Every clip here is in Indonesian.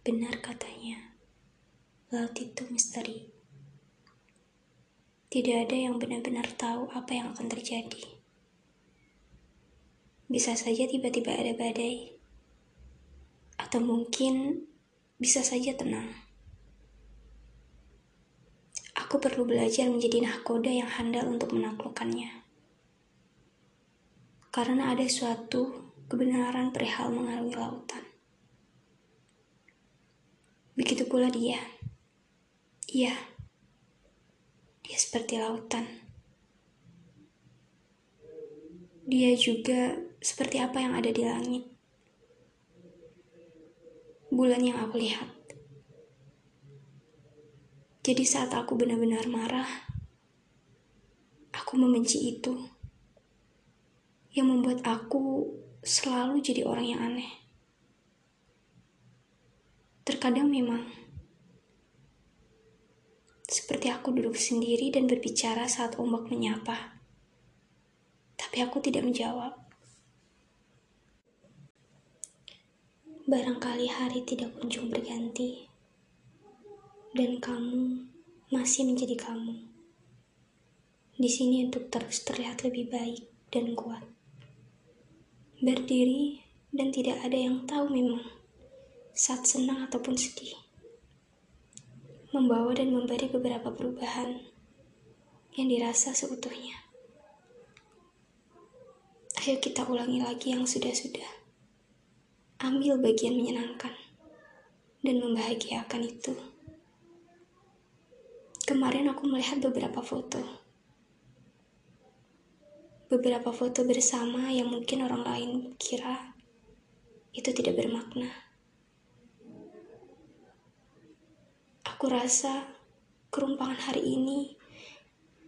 Benar katanya, laut itu misteri. Tidak ada yang benar-benar tahu apa yang akan terjadi. Bisa saja tiba-tiba ada badai, atau mungkin bisa saja tenang. Aku perlu belajar menjadi nahkoda yang handal untuk menaklukkannya. Karena ada suatu kebenaran perihal mengarungi lautan. Pula dia. Iya, dia seperti lautan. Dia juga seperti apa yang ada di langit. Bulan yang aku lihat. Jadi saat aku benar-benar marah, aku membenci itu. Yang membuat aku selalu jadi orang yang aneh. Terkadang memang seperti aku duduk sendiri dan berbicara saat ombak menyapa. Tapi aku tidak menjawab. Barangkali hari tidak kunjung berganti, dan kamu masih menjadi kamu. Di sini untuk terus terlihat lebih baik dan kuat. Berdiri dan tidak ada yang tahu memang saat senang ataupun sedih. Membawa dan memberi beberapa perubahan yang dirasa seutuhnya. Ayo kita ulangi lagi yang sudah-sudah. Ambil bagian menyenangkan dan membahagiakan itu. Kemarin aku melihat beberapa foto. Beberapa foto bersama yang mungkin orang lain kira itu tidak bermakna. Aku rasa kerumpangan hari ini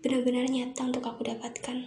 benar-benar nyata untuk aku dapatkan.